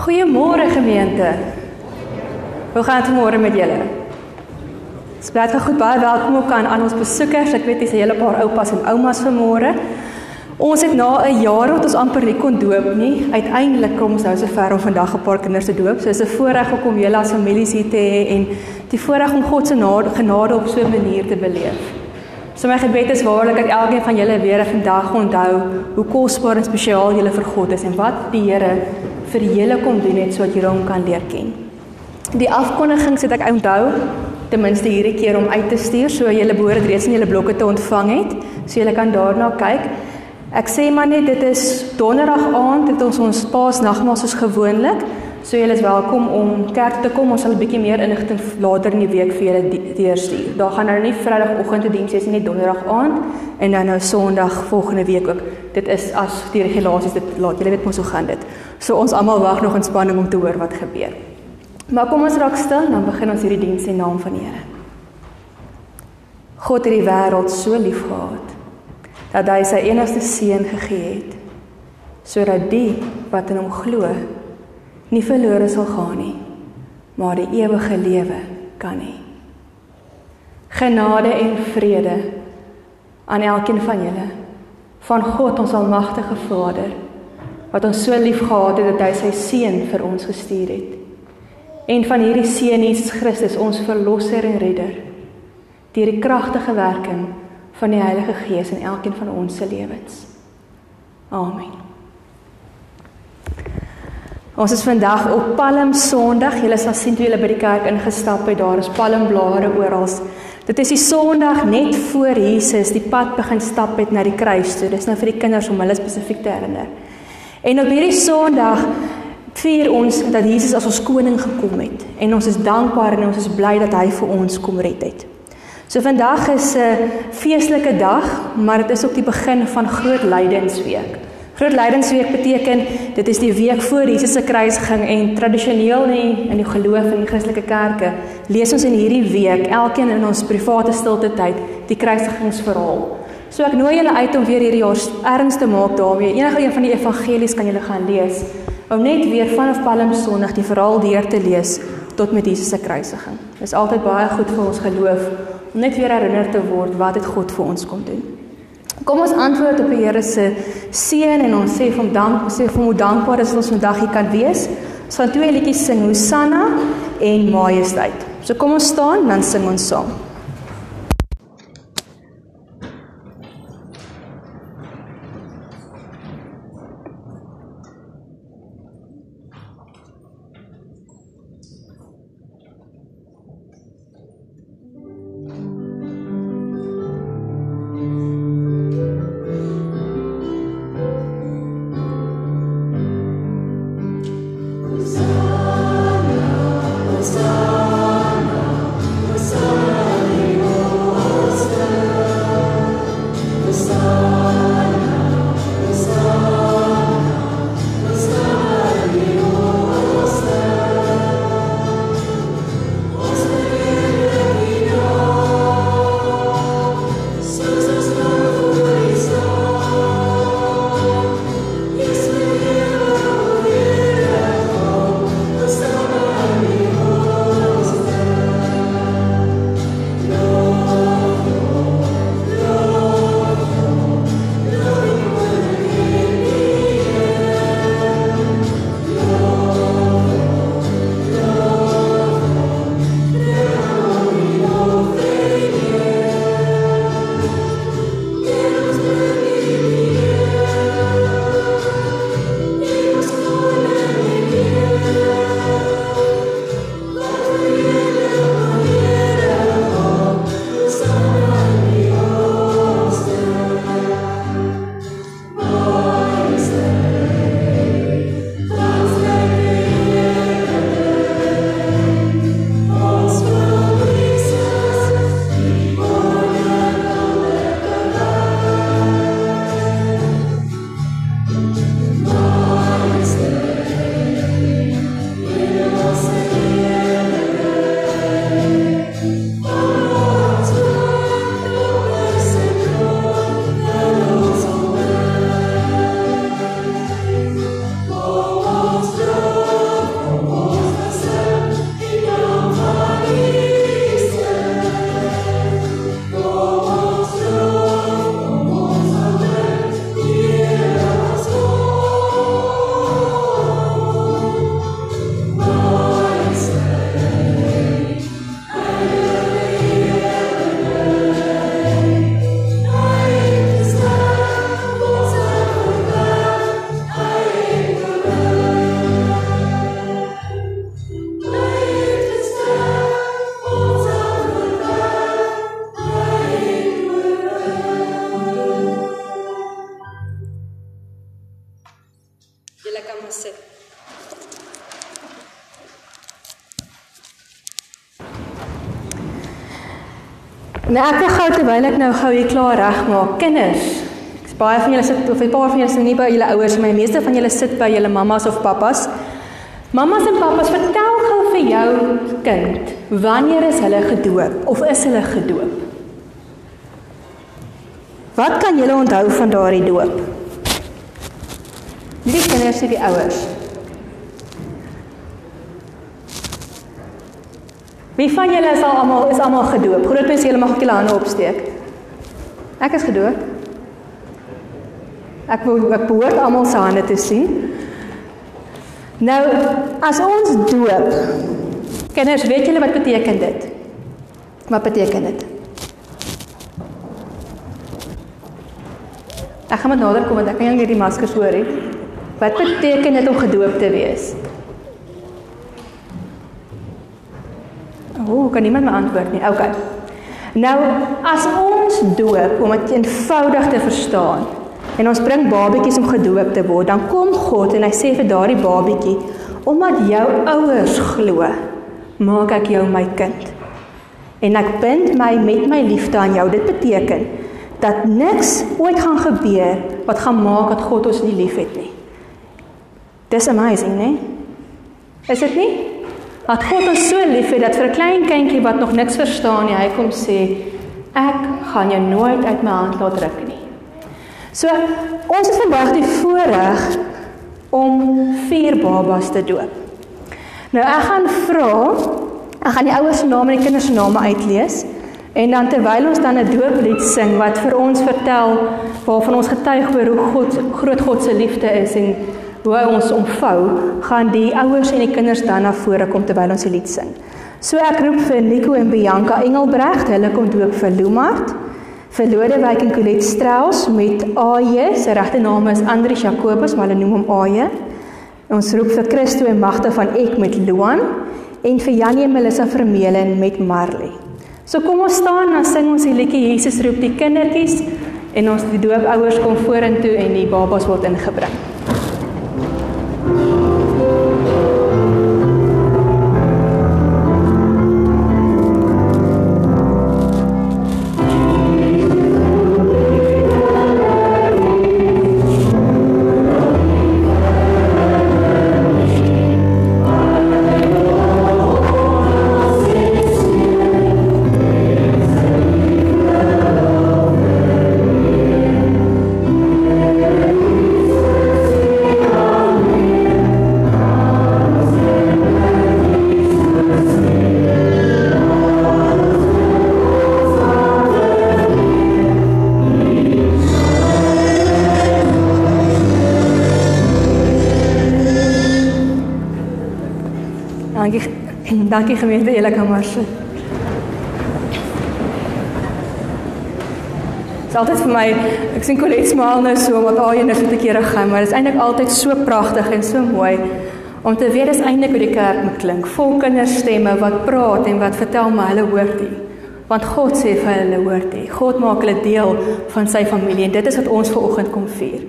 Goeiemôre gemeente. Hoe gaan dit môre met julle? Spreek goed baie welkom ook aan aan ons besoekers. Ek weet dis 'n hele paar oupas en oumas vanmôre. Ons het na 'n jaar wat ons amper nie kon doop nie, uiteindelik kom ons nou so ver om vandag 'n paar kinders te doop. So is 'n voorreg om julle as families hier te hê en die voorreg om God se genade op so 'n manier te beleef. So my gebed is waarlik dat elkeen van julle weer vandag onthou hoe kosbaar en spesiaal julle vir God is en wat die Here vir julle kom doen net sodat julle hom kan leer ken. Die afkondiging sit ek onthou ten minste hierdie keer om uit te stuur so julle behoort reeds in julle blokke te ontvang het, so julle kan daarna kyk. Ek sê maar net dit is donderdag aand het ons ons paasnagmaal soos gewoonlik. So julle is welkom om kerk te kom. Ons sal 'n bietjie meer inligting later in die week vir julle deurstuur. Daar gaan nou nie Vrydagoggend te diens wees nie, net Donderdag aand en dan nou Sondag volgende week ook. Dit is as die regulasies dit laat. Julle weet mos hoe gaan dit. So ons almal wag nog in spanning om te hoor wat gebeur. Maar kom ons raak stil en dan begin ons hierdie diens in naam van die Here. God het die wêreld so liefgehad dat hy sy enigste seun gegee het sodat die wat in hom glo nie verlore sal gaan nie, maar die ewige lewe kan hê. Genade en vrede aan elkeen van julle van God ons almagtige Vader wat ons so liefgehad het dat hy sy seun vir ons gestuur het. En van hierdie seun Jesus Christus ons verlosser en redder deur die kragtige werking van die Heilige Gees in elkeen van ons se lewens. Amen. Ons is vandag op Palm Sondag. Julle sal sien toe julle by die kerk ingestap het, daar is palmblare oral. Dit is die Sondag net voor Jesus die pad begin stap het na die kruis toe. Dis nou vir die kinders om hulle spesifiek te herinner. En op hierdie Sondag vier ons dat Jesus as ons koning gekom het en ons is dankbaar en ons is bly dat hy vir ons kom red het. So vandag is 'n feestelike dag, maar dit is ook die begin van groot lydensweek. Groot Lydensweek beteken dit is die week voor Jesus se kruisiging en tradisioneel nie in die geloof in die Christelike kerke lees ons in hierdie week elkeen in ons private stilte tyd die kruisigingsverhaal. So ek nooi julle uit om weer hierdie jaar erns te maak daarmee. Enige een van die evangelies kan julle gaan lees om net weer vanaf Palm Sondag die verhaal deur te lees tot met Jesus se kruisiging. Dit is altyd baie goed vir ons geloof om net weer herinner te word wat het God vir ons kom doen. Kom ons antwoord op die Here se seën en ons sê vir hom dank, sê vir hom hoe dankbaar is ons vandag hier kan wees. Ons gaan twee liedjies sing, Hosanna en Majesteit. So kom ons staan dan sing ons saam. Nou ek wil gou terwyl ek nou gou hier klaar regmaak. Kinders, baie van julle sit of 'n paar van julle sit nie by julle ouers nie, maar die meeste van julle sit by julle mammas of pappas. Mammas en pappas, vertel gou vir jou kind, wanneer is hulle gedoop of is hulle gedoop? Wat kan julle onthou van daardie doop? Nie die kinders nie, die ouers. Wie van julle is al almal is almal gedoop? Groot mense, julle mag ook julle hande opsteek. Ek is gedoop. Ek wil ek behoort almal se hande te sien. Nou, as ons doop, kinders, weet julle wat beteken dit? Wat beteken dit? Ek gaan met nader kom want ek kan nie die maskers hoor nie. Wat beteken dit om gedoop te wees? O, oh, kan niemand my antwoord nie. OK. Nou, as ons doop om dit eenvoudig te verstaan en ons bring babatjies om gedoop te word, dan kom God en hy sê vir daardie babatjie, omdat jou ouers glo, maak ek jou my kind. En ek bind my met my liefde aan jou. Dit beteken dat niks ooit gaan gebeur wat gaan maak dat God ons nie liefhet nie. Dis amazing, né? Is dit nie? Dat God ons so lief het dat vir 'n klein kindjie wat nog niks verstaan nie, hy kom sê ek gaan jou nooit uit my hand laat ruk nie. So ons het vandag die voorreg om vier babas te doop. Nou ek gaan vra, ek gaan die ouers se name en die kinders se name uitlees en dan terwyl ons dan 'n dooplied sing wat vir ons vertel waarvan ons getuig oor hoe God groot God se liefde is en hoe hy ons omvou, gaan die ouers en die kinders dan na vore kom terwyl ons die lied sing. So ek roep vir Nico en Bianca Engelbregt, hulle kom doop vir Lumart. Vir Lodewyk en Colette Strauss met AJ, sy regte naam is Andrius Jacobus, maar hulle noem hom AJ. Ons roep vir Christo en Magte van Ek met Luan en vir Janie en Melissa Vermeulen met Marley. So kom ons staan en sing ons die liedjie Jesus roep die kindertjies en ons die doopouers kom vorentoe en die babas word ingebring. Dankie gemeente, julle kan maar sit. Dit is altyd vir my, ek sien Colette smaal nou so wat al eendag het 'n keer gegaan, maar dit is eintlik altyd so pragtig en so mooi om te weet dis eintlik hoe die kerk moet klink. Vol kinderstemme wat praat en wat vertel my hulle hoor dit. Want God sê vir hulle hoor dit. God maak hulle deel van sy familie en dit is wat ons ver oggend kom vier.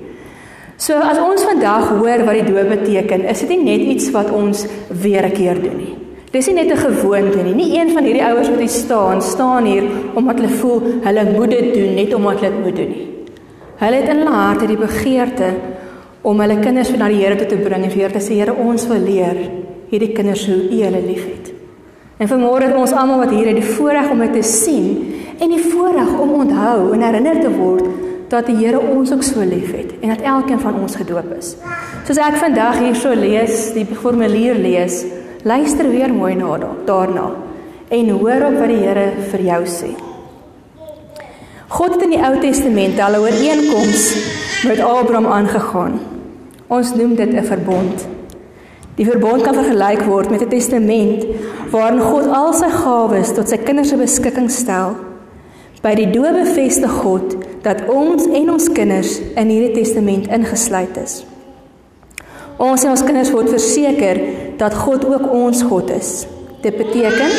So as ons vandag hoor wat die doop beteken, is dit nie net iets wat ons weer 'n keer doen nie. Dis nie net 'n gewoonte nie. Nie een van hierdie ouers wat hier staan, staan hier omdat hulle voel hulle moet dit doen net omdat hulle dit moet doen nie. Hulle het in hulle harte die begeerte om hulle kinders na die Here toe te bring en vir Here te sê Here, ons wil leer hierdie kinders hoe U hulle liefhet. En vanmôre het ons almal wat hier is, die voorreg om dit te sien en die voorreg om onthou en herinner te word dat die Here ons ook so liefhet en dat elkeen van ons gedoop is. Soos ek vandag hier so lees, die formulier lees, Luister weer mooi na daarna en hoor op wat die Here vir jou sê. God het in die Ou Testament al 'n ooreenkoms met Abraham aangegaan. Ons noem dit 'n verbond. Die verbond kan vergelyk word met 'n testament waarin God al sy gawes tot sy kinders se beskikking stel. By die doop bevestig God dat ons en ons kinders in hierdie testament ingesluit is. Ons en ons kinders word verseker dat God ook ons God is. Dit beteken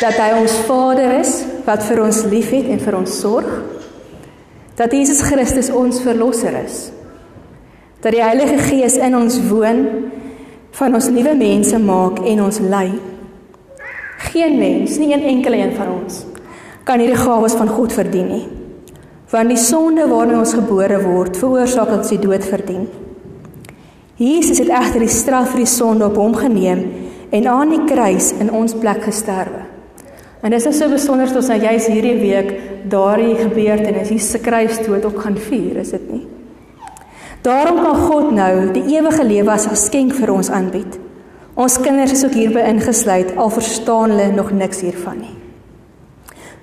dat hy ons Vader is wat vir ons liefhet en vir ons sorg. Dat Jesus Christus ons verlosser is. Dat die Heilige Gees in ons woon, van ons nuwe mense maak en ons lei. Geen mens, nie een enkele een van ons kan hierdie gawes van God verdien nie. Want die sonde waarmee ons gebore word, veroorsaak dat ons die dood verdien. Jesus het egter die straf vir die sonde op hom geneem en aan die kruis in ons plek gesterwe. En dit is so besonder dat ons nou juis hierdie week daardie gebeurtenis, Jesus se kruisdood ook gaan vier, is dit nie? Daarom kan God nou die ewige lewe as 'n geskenk vir ons aanbied. Ons kinders is ook hierby ingesluit al verstaan hulle nog niks hiervan nie.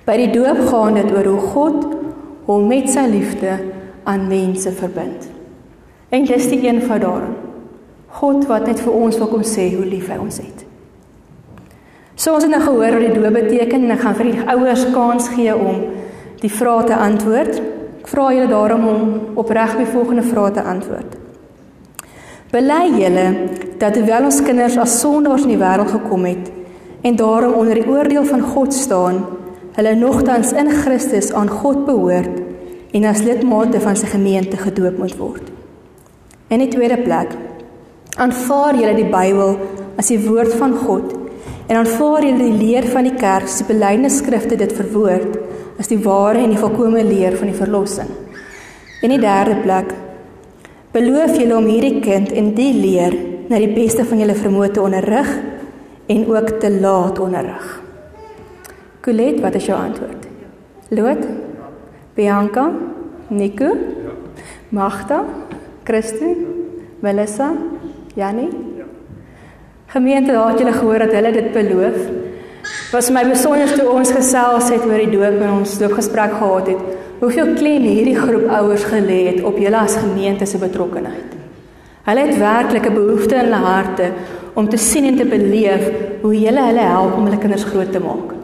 By die doop gaan dit oor hoe God hom met sy liefde aan mense verbind. En dis die een van daarin. God wat net vir ons wil kom sê hoe lief hy ons het. So ons het nou gehoor wat die doop beteken en ek gaan vir die ouers kans gee om die vrae te antwoord. Ek vra julle daarom om opreg die volgende vrae te antwoord. Bely julle dat hoewel ons kinders as sondaars in die wêreld gekom het en daarom onder die oordeel van God staan, hulle nogtans in Christus aan God behoort en as lidmate van sy gemeente gedoop moet word. In die tweede plek, aanvaar julle die Bybel as die woord van God en aanvaar julle die leer van die kerk se belydenis skrifte dit verwoord as die ware en die volkomme leer van die verlossing. In die derde plek, Beloof julle om hierdie kind en die leer na die beste van julle vermoë te onderrig en ook te laat onderrig. Colet, wat is jou antwoord? Loot? Bianca? Nico? Magda? Christine? Melissa? Janie? Gemeente, daar het julle gehoor dat hulle dit beloof. Was my besonder toe ons gesels het oor die doop en ons doopgesprek gehad het hoeveel klem hierdie groep ouers gelê het op julle as gemeente se betrokkenheid. Hulle het werklik 'n behoefte in hulle harte om te sien en te beleef hoe julle hulle help om hulle kinders groot te maak.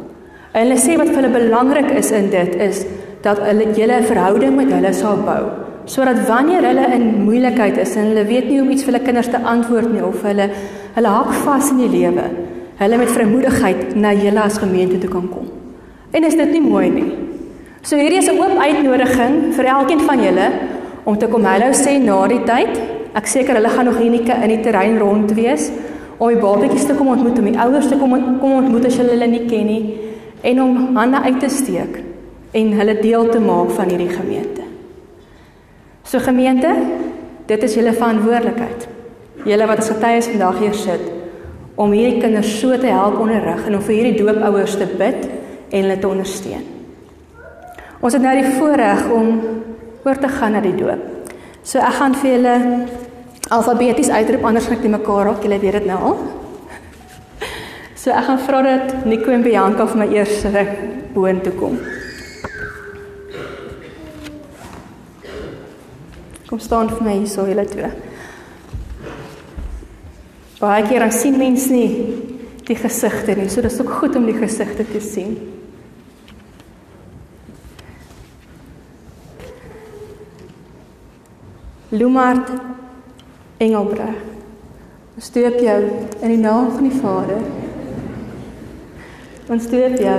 En hulle sê wat vir hulle belangrik is in dit is dat hulle 'n verhouding met hulle sal bou sodat wanneer hulle in moeilikheid is en hulle weet nie hoe om iets vir hulle kinders te antwoord nie of hulle hulle hak vas in die lewe, hulle met vrymoedigheid na julle as gemeente toe kan kom. En is dit nie mooi nie? So hierdie is 'n oop uitnodiging vir elkeen van julle om te kom hallo sê na die tyd. Ek seker hulle gaan nog hier in die terrein rond wees om die babatjies te kom ontmoet, om die ouers te kom kom ontmoet as hulle hulle nie ken nie en om hande uit te steek en hulle deel te maak van hierdie gemeente. So gemeente, dit is julle verantwoordelikheid. Julle wat as getuies vandag hier sit om hierdie kinders so te help onderrig en om vir hierdie doopouers te bid en hulle te ondersteun. Ons het nou die voorreg om oor te gaan na die doop. So ek gaan vir julle alfabeties uitroep anders net mekaar raak. Julle weet dit nou al. So ek gaan vra dat Nico en Bianca vir my eers boontoe kom. Kom staan vir my hier so julle twee. Baie keer dan sien mense nie die gesigte nie. So dis ook goed om die gesigte te sien. Lumart Engelbreg. Ons doop jou in die naam van die Vader. Ons doop jou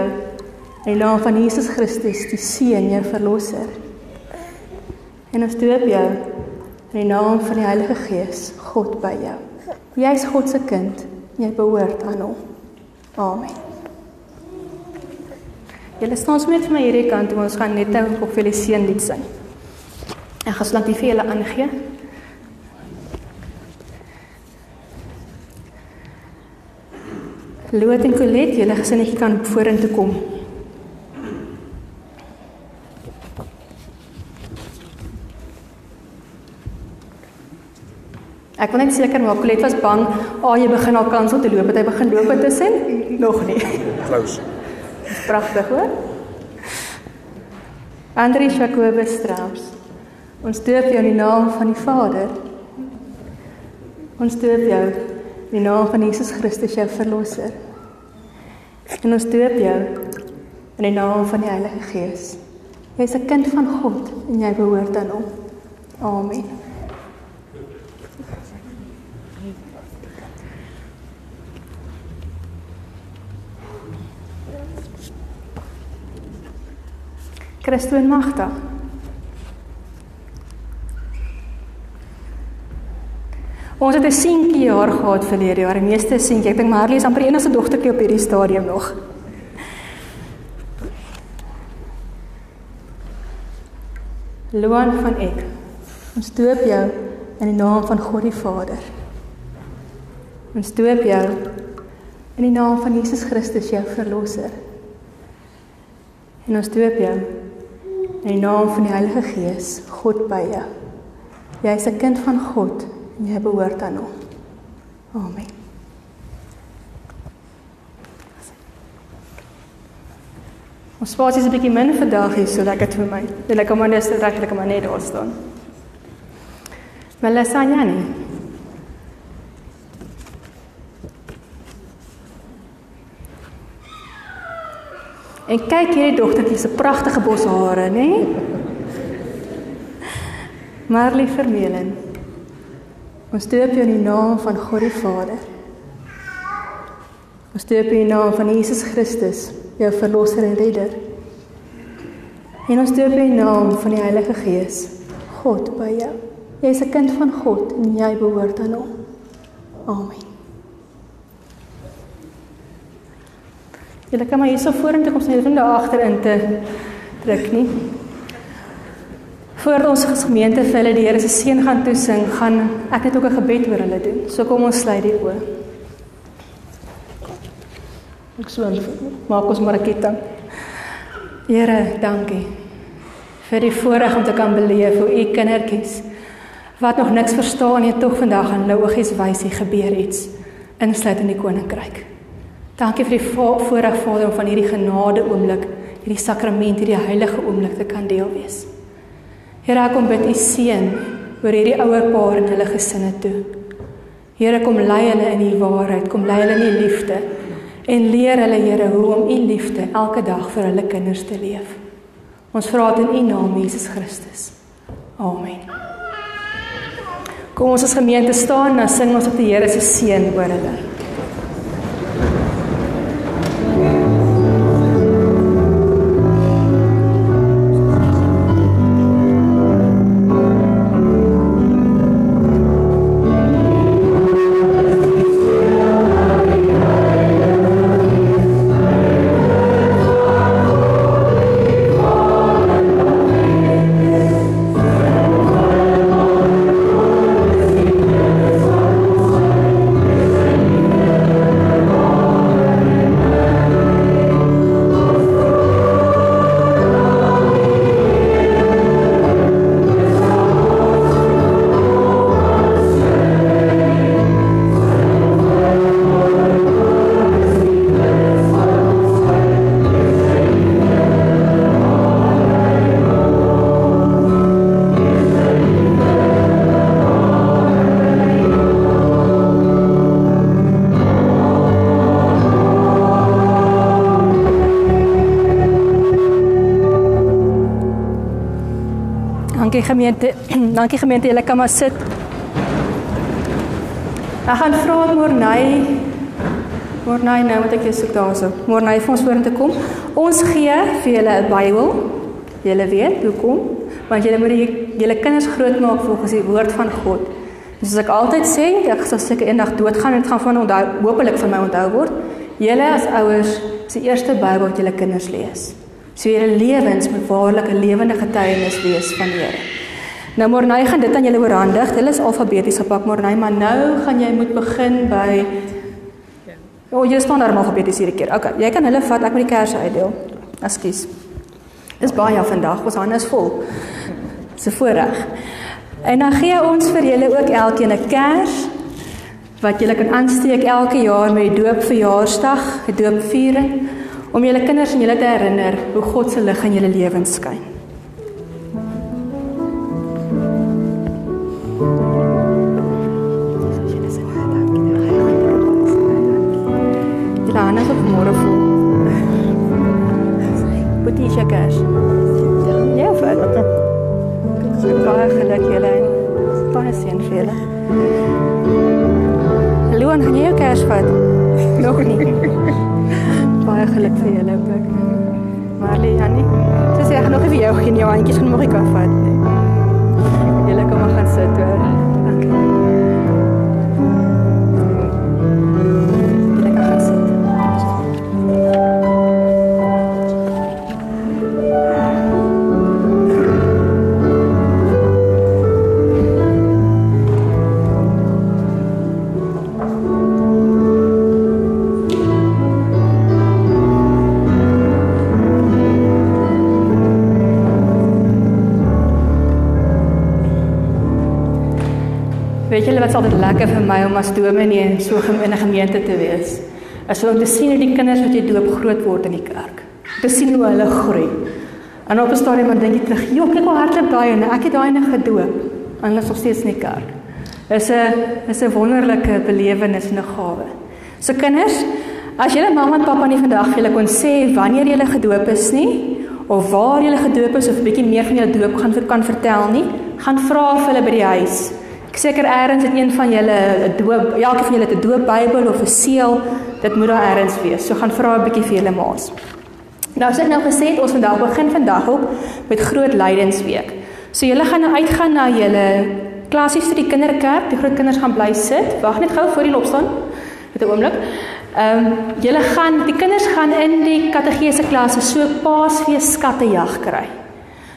in die naam van Jesus Christus, die Seun, jou verlosser. En ons doop jou in die naam van die Heilige Gees, God by jou. Jy is God se kind, jy behoort aan hom. Amen. Julle staan sommer vir my hierdie kant, ons gaan net nou op vir die seën lied sing. Ek gaan slank die vir julle aangee. Loot en Colet, julle gesinnetjie kan vorentoe kom. Ek kon net seker maak Colet was bang, "Ag, oh, jy begin al kans om te loop, het hy begin loop tussen?" Nog nie. Close. Pragtig, hoor. Andri Jacobus Strauss. Ons doop jou in die naam van die Vader. Ons doop jou in die naam van Jesus Christus, jou verlosser. En ons doop jou in die naam van die Heilige Gees. Jy is 'n kind van God en jy behoort aan hom. Amen. Christo en magtig. Ons het 'n seentjie jaar gehad verlede jaar, 'n meeste seentjie. Ek dink Marley is amper die enigste dogtertjie op hierdie stadium nog. Loan van ek. Ons doop jou in die naam van God die Vader. Ons doop jou in die naam van Jesus Christus jou verlosser. En ons doop jou in die naam van die Heilige Gees, God by jou. Jy is 'n kind van God en jy behoort aan hom. Amen. Ons spasie is 'n bietjie min vandag hier so lekker vir my. Dit lekker maar net reg lekker maar net daar staan. Melissa Jani. En kyk hierdie dogtertjie se pragtige boshare, nê? Marley Vermeulen. Ons doop jou in die naam van God die Vader. Ons doop jou in die naam van Jesus Christus jou verlosser en redder. En ons doop in die naam van die Heilige Gees, God by jou. Jy is 'n kind van God en jy behoort aan hom. Amen. Julle kan maar hierso vorentoe kom, sien hulle daar agterin te druk nie. Voordat ons as gemeente vir hulle die Here se seën gaan toesing, gaan ek net ook 'n gebed oor hulle doen. So kom ons sluit die oë. Ek sou maak ons maar 'n ketting. Here, dankie vir die voorreg om te kan beleef hoe u kindertjies wat nog niks verstaan nie, tog vandag aan hulle oogies wys hier gebeur iets insluit in die koninkryk. Dankie vir die voorreg Vader om van hierdie genade oomblik, hierdie sakrament, hierdie heilige oomblik te kan deel wees. Here, ek kom bid u seën oor hierdie ouer paar en hulle gesinne toe. Here, kom lei hulle in u waarheid, kom lei hulle in u liefde en leer hulle Here hoe om u liefde elke dag vir hulle kinders te leef. Ons vra dit in u naam Jesus Christus. Amen. Kom ons as gemeente staan en sing ons op die Here se seën oor hulle. Gemeente. Dankie gemeente, julle kan maar sit. Ek gaan vra Morney. Morney nou moet ek jou soek daarso. Morney vir ons vorentoe kom. Ons gee vir julle 'n Bybel. Julle weet hoekom? Want julle moet julle kinders grootmaak volgens die woord van God. Soos ek altyd sê, ek sal seker eendag doodgaan en dit gaan van onthou, hopelik vir my onthou word. Julle as ouers, die eerste Bybel wat julle kinders lees. So julle lewens moet waarlik 'n lewende getuienis wees van die Here. Nou Morney gaan dit aan julle oorhandig. Hulle is alfabeties gepak Morney, maar nou gaan jy moet begin by O, oh, jy staan daar alfabeties hierdie keer. OK, jy kan hulle vat. Ek moet die kersse uitdeel. Ekskuus. Dis baie vandag. Ons hande is vol. Se voorreg. En dan gee ons vir julle ook elkeen 'n kers wat julle kan aansteek elke jaar met die doopverjaarsdag, die doopviering om julle kinders en julle te herinner hoe God se lig in julle lewens skyn. Het môre vol. Boetie cash. Ja, vat. Baie geluk julle. Baie seën vir julle. Luan, gaan jy jou cash vat? Nog nie baie geluk vir julle ook. Marley, Annie. Dis ek nog vir jou geen jou handjies gaan môre vat is altyd lekker vir my om as dominee in so 'n gemeente te wees. As om te sien hoe die kinders wat jy doop groot word in die kerk. Te sien hoe hulle groei. En op 'n stadium dan dink jy terug, "Jo, kyk hoe hardloop daai en ek het daai net gedoop." En hulle is nog steeds in die kerk. Is 'n is 'n wonderlike belewenis en 'n gawe. So kinders, as julle mamma en pappa nie vandag julle kon sê wanneer julle gedoop is nie of waar julle gedoop is of 'n bietjie meer van julle doop gaan kan vertel nie, gaan vra vir hulle by die huis. Ek seker eers het een van julle 'n doop, elke van julle het 'n doop Bybel of 'n seël. Dit moet daar eers wees. So gaan vra 'n bietjie vir julle ma's. Nou as ek nou gesê het ons vandag begin vandag op met groot lydensweek. So julle gaan nou uitgaan na julle klassies vir die kinderkerk. Die groot kinders gaan bly sit. Wag net gou voor die opstaan. Met 'n oomblik. Ehm um, julle gaan die kinders gaan in die kategese klasse so Paasfees skattejag kry.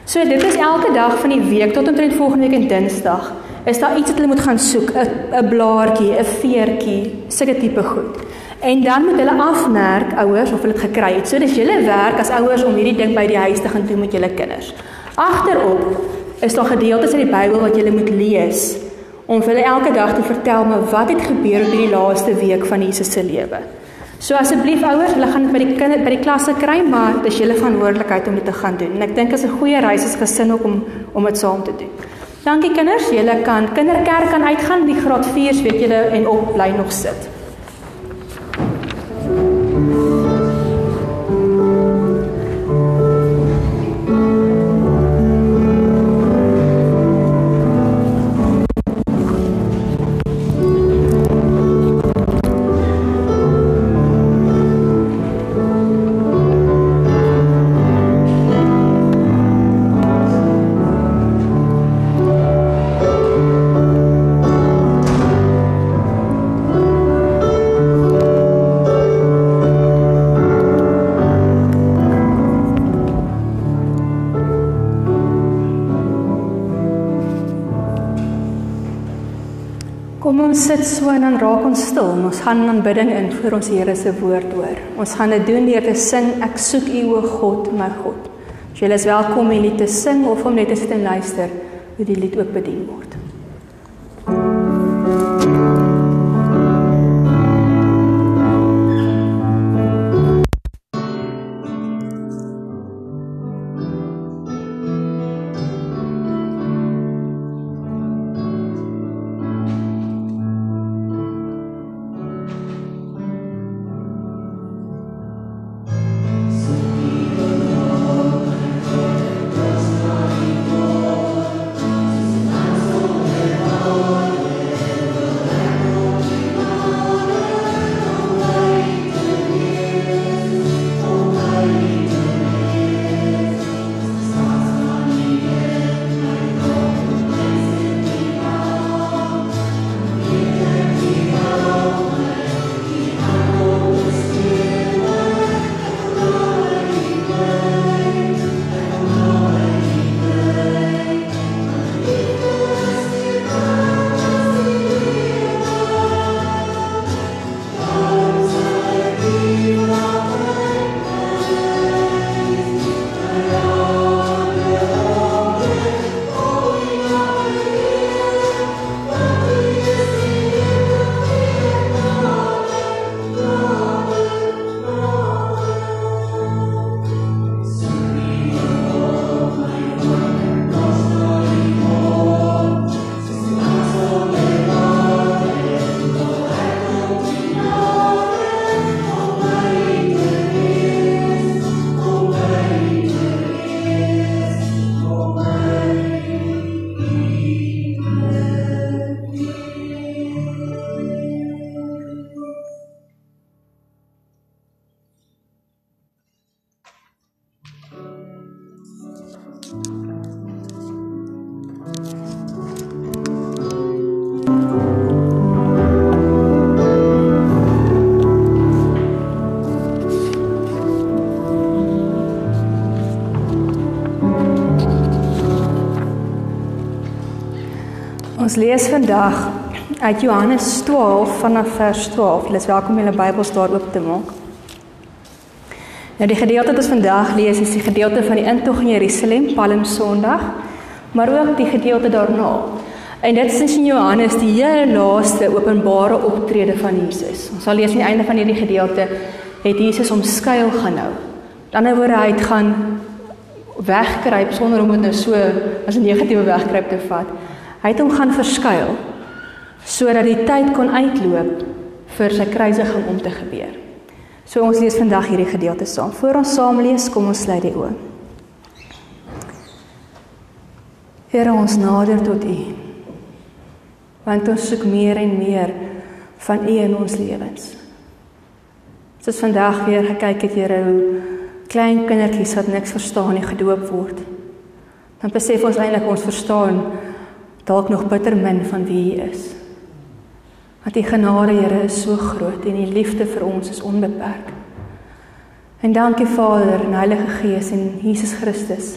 So dit is elke dag van die week tot omtrent volgende week en Dinsdag is daar iets wat hulle moet gaan soek, 'n 'n blaartjie, 'n veertjie, sulke tipe goed. En dan moet hulle afmerk ouers of hulle dit gekry het. So dis julle werk as ouers om hierdie ding by die huis te gaan doen met julle kinders. Agterop is daar gedeeltes uit die Bybel wat julle moet lees om hulle elke dag te vertel maar wat het gebeur in hierdie laaste week van Jesus se lewe. So asseblief ouers, hulle gaan dit by die kinders by die klasse kry, maar dis julle verantwoordelikheid om dit te gaan doen. En ek dink is 'n goeie reis as gesin ook om om dit saam te doen. Dankie kinders, julle kan kinderkerk kan uitgaan, die graad 4s weet julle en op bly nog sit. Ons sit so en dan raak ons stil. Ons gaan in aanbidding in voor ons Here se woord hoor. Ons gaan dit doen deur te sing Ek soek U o God, my God. Jy is welkom om die lied te sing of om net te sit en luister hoe die lied ook bedien word. Ons lees vandag uit Johannes 12 vanaf vers 12. Julle is welkom om julle Bybels daar oop te maak. Nou die gedeelte wat ons vandag lees is die gedeelte van die intog in Jerusalem, Palm Sondag, maar ook die gedeelte daarna. En dit is in Johannes die heel laaste openbare optrede van Jesus. Ons sal lees aan die einde van hierdie gedeelte het Jesus hom skuil gaan hou. Dan nou word hy het gaan wegkruip sonder om dit nou so as 'n negatiewe wegkruip te vat. Hy het hom gaan verskuil sodat die tyd kon uitloop vir sy kruisiging om te gebeur. So ons lees vandag hierdie gedeelte saam. Voor ons saam lees, kom ons sluit die oë. Here ons nader tot U. Want ons soek meer en meer van U in ons lewens. Soos vandag weer gekyk het Here hoe klein kindertjies wat niks verstaan nie gedoop word. Dan besef ons eintlik ons verstaan dalk nog bitter min van wie U is. Want U genade Here is so groot en U liefde vir ons is onbeperk. En dankie Vader en Heilige Gees en Jesus Christus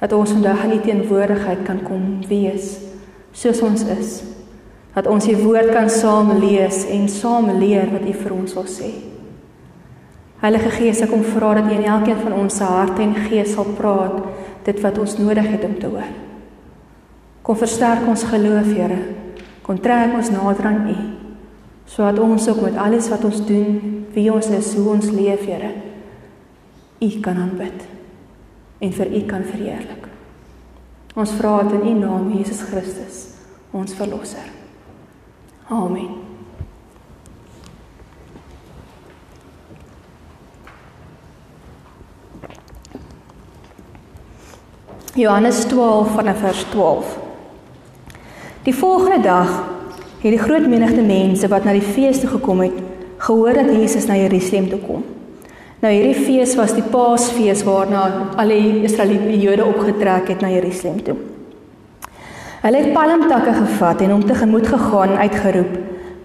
dat ons vandag in U teenwoordigheid kan kom wees soos ons is. Dat ons U woord kan saam lees en saam leer wat U vir ons wil sê. Heilige Gees, ek kom vra dat U in elkeen van ons se harte en gees sal praat dit wat ons nodig het om te hoor. Kom versterk ons geloof, Here. Kom trek ons nader aan U. Sodat ons ook met alles wat ons doen, wie ons is, hoe ons leef, Here, U kan aanbid en vir U kan verheerlik. Ons vra dit in U naam, Jesus Christus, ons verlosser. Amen. Johannes 12 vanaf vers 12. Die volgende dag het die groot menigte mense wat na die fees toe gekom het, gehoor dat Jesus na Jerusalem toe kom. Nou hierdie fees was die Paasfees waarna al die Israeliete Jode opgetrek het na Jerusalem toe. Hulle het palmtakke gevat en hom tegemoet gegaan en uitgeroep: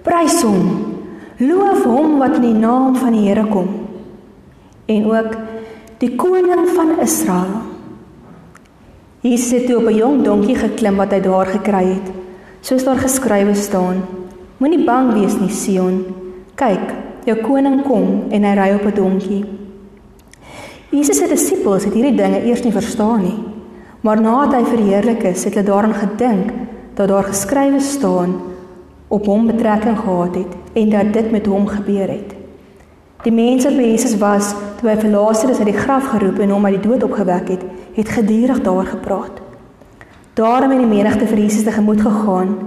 "Prys hom! Loof hom wat in die naam van die Here kom!" En ook die koning van Israel Jesus het toe op 'n jong donkie geklim wat hy daar gekry het. Soos daar geskrywe staan: Moenie bang wees nie, Sion. Kyk, jou koning kom en hy ry op 'n donkie. Jesus se disippels het hierdie dinge eers nie verstaan nie. Maar nadat hy verheerlik is, het hulle daaraan gedink dat daar geskrywe staan op hom betrekking gehad het en dat dit met hom gebeur het. Die mense wat by Jesus was, toe hy vir Lazarus uit die graf geroep en hom uit die dood opgewek het, het gedurig daar gepraat. Daarom het die menigte vir Jesus te gemoed gegaan.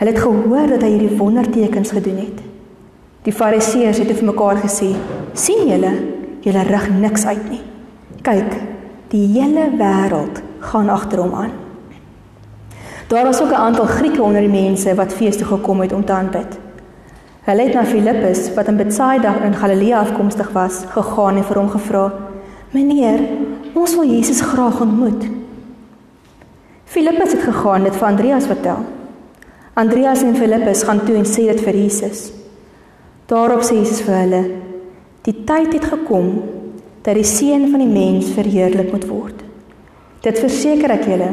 Hulle het gehoor dat hy hierdie wondertekens gedoen het. Die Fariseërs het vir mekaar gesê: "Sien julle, julle rig niks uit nie. Kyk, die hele wêreld gaan agter hom aan." Daar was ook 'n aantal Grieke onder die mense wat fees toe gekom het om te aanbid. Hulle het na Filippus, wat in Betsaida in Galilea afkomstig was, gegaan en vir hom gevra: "Meneer, Ons wil Jesus graag ontmoet. Filippus het gegaan dit vir Andreas vertel. Andreas en Filippus gaan toe en sê dit vir Jesus. Daarop sê Jesus vir hulle: "Die tyd het gekom dat die seun van die mens verheerlik moet word. Dit verseker ek julle,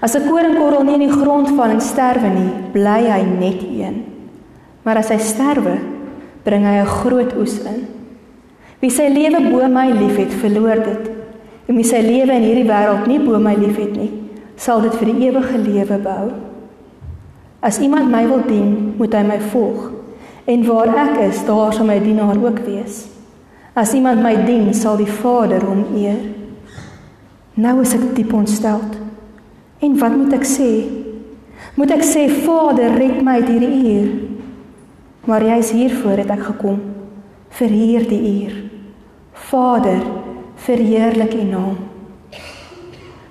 as 'n koringkorrel nie in die grond val en sterwe nie, bly hy net een. Maar as hy sterwe, bring hy 'n groot oes in. Wie sy lewe bo my liefhet, verloor dit." En wie sy lewe in hierdie wêreld nie bo my liefhet nie, sal dit vir die ewige lewe behou. As iemand my wil dien, moet hy my volg. En waar ek is, daar sal my dienaar ook wees. As iemand my dien, sal die Vader hom eer. Nou is ek diep ontstel. En wat moet ek sê? Moet ek sê Vader, red my uit hierdie uur? Maar jy is hier voor het ek gekom vir hierdie uur. Vader, verheerlik U naam.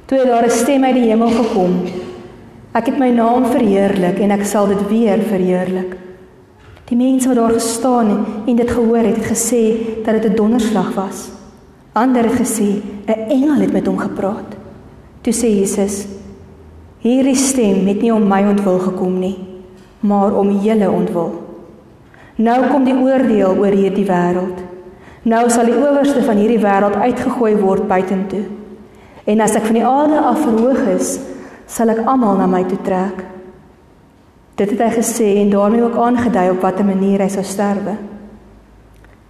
Toe daar 'n stem uit die hemel gekom. Ek het my naam verheerlik en ek sal dit weer verheerlik. Die mense wat daar gestaan het en dit gehoor het, het gesê dat dit 'n donderslag was. Ander het gesê 'n engel het met hom gepraat. Toe sê Jesus: Hierdie stem het nie om my ontwil gekom nie, maar om julle ontwil. Nou kom die oordeel oor hierdie wêreld. Nou sal die owerste van hierdie wêreld uitgegooi word buitentoe. En as ek van die aarde af verhoog is, sal ek almal na my toe trek. Dit het hy gesê en daarmee ook aangedui op watter manier hy sou sterwe.